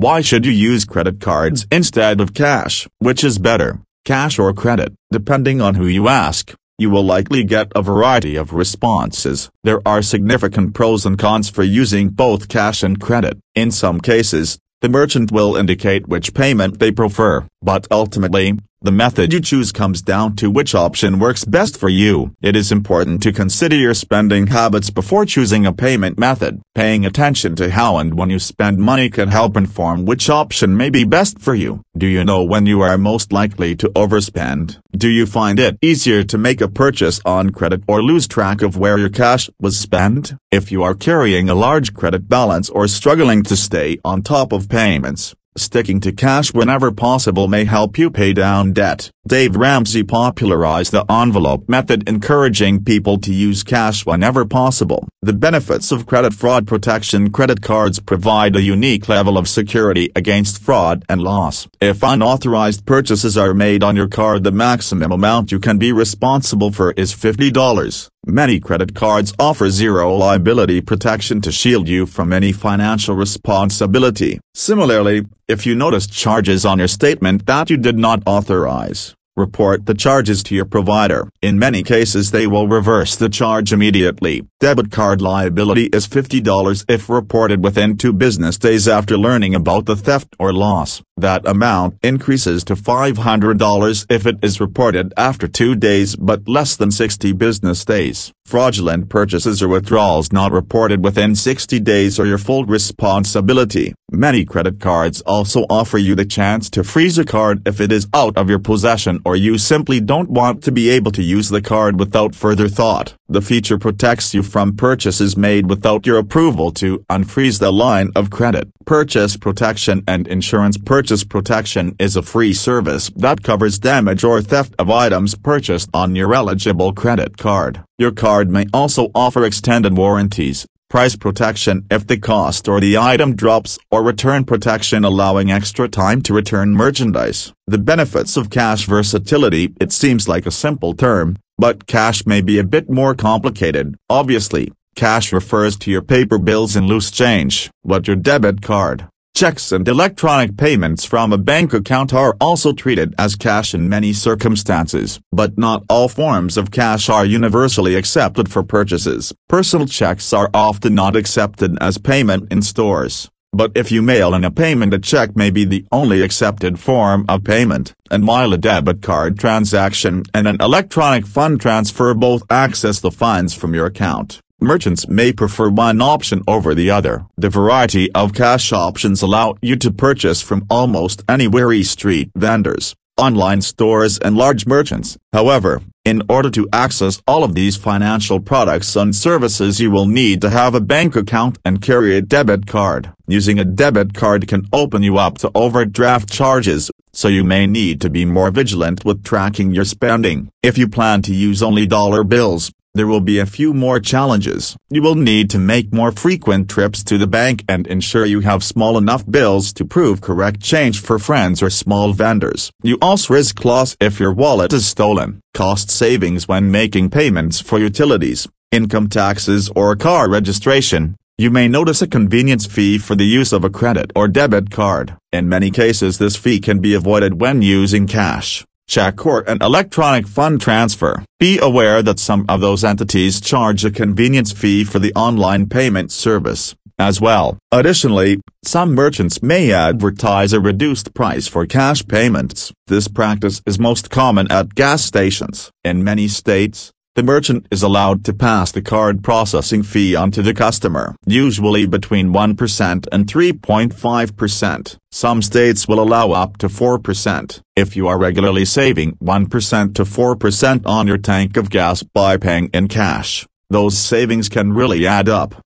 Why should you use credit cards instead of cash? Which is better, cash or credit? Depending on who you ask, you will likely get a variety of responses. There are significant pros and cons for using both cash and credit. In some cases, the merchant will indicate which payment they prefer, but ultimately, the method you choose comes down to which option works best for you. It is important to consider your spending habits before choosing a payment method. Paying attention to how and when you spend money can help inform which option may be best for you. Do you know when you are most likely to overspend? Do you find it easier to make a purchase on credit or lose track of where your cash was spent? If you are carrying a large credit balance or struggling to stay on top of payments, Sticking to cash whenever possible may help you pay down debt. Dave Ramsey popularized the envelope method encouraging people to use cash whenever possible. The benefits of credit fraud protection Credit cards provide a unique level of security against fraud and loss. If unauthorized purchases are made on your card the maximum amount you can be responsible for is $50. Many credit cards offer zero liability protection to shield you from any financial responsibility. Similarly, if you notice charges on your statement that you did not authorize, report the charges to your provider. In many cases they will reverse the charge immediately. Debit card liability is $50 if reported within two business days after learning about the theft or loss. That amount increases to $500 if it is reported after two days but less than 60 business days. Fraudulent purchases or withdrawals not reported within 60 days are your full responsibility. Many credit cards also offer you the chance to freeze a card if it is out of your possession or you simply don't want to be able to use the card without further thought. The feature protects you from purchases made without your approval to unfreeze the line of credit. Purchase protection and insurance Purchase protection is a free service that covers damage or theft of items purchased on your eligible credit card. Your card may also offer extended warranties, price protection if the cost or the item drops or return protection allowing extra time to return merchandise. The benefits of cash versatility It seems like a simple term, but cash may be a bit more complicated. Obviously, cash refers to your paper bills and loose change, but your debit card, checks and electronic payments from a bank account are also treated as cash in many circumstances. But not all forms of cash are universally accepted for purchases. Personal checks are often not accepted as payment in stores. But if you mail in a payment a check may be the only accepted form of payment, and while a debit card transaction and an electronic fund transfer both access the funds from your account, merchants may prefer one option over the other. The variety of cash options allow you to purchase from almost anywhere e-street vendors, online stores and large merchants. However, in order to access all of these financial products and services you will need to have a bank account and carry a debit card. Using a debit card can open you up to overdraft charges, so you may need to be more vigilant with tracking your spending. If you plan to use only dollar bills, there will be a few more challenges. You will need to make more frequent trips to the bank and ensure you have small enough bills to prove correct change for friends or small vendors. You also risk loss if your wallet is stolen. Cost savings when making payments for utilities, income taxes or car registration. You may notice a convenience fee for the use of a credit or debit card. In many cases this fee can be avoided when using cash check or an electronic fund transfer. Be aware that some of those entities charge a convenience fee for the online payment service, as well. Additionally, some merchants may advertise a reduced price for cash payments. This practice is most common at gas stations. In many states, the merchant is allowed to pass the card processing fee on to the customer, usually between 1% and 3.5%. Some states will allow up to 4%. If you are regularly saving 1% to 4% on your tank of gas by paying in cash, those savings can really add up.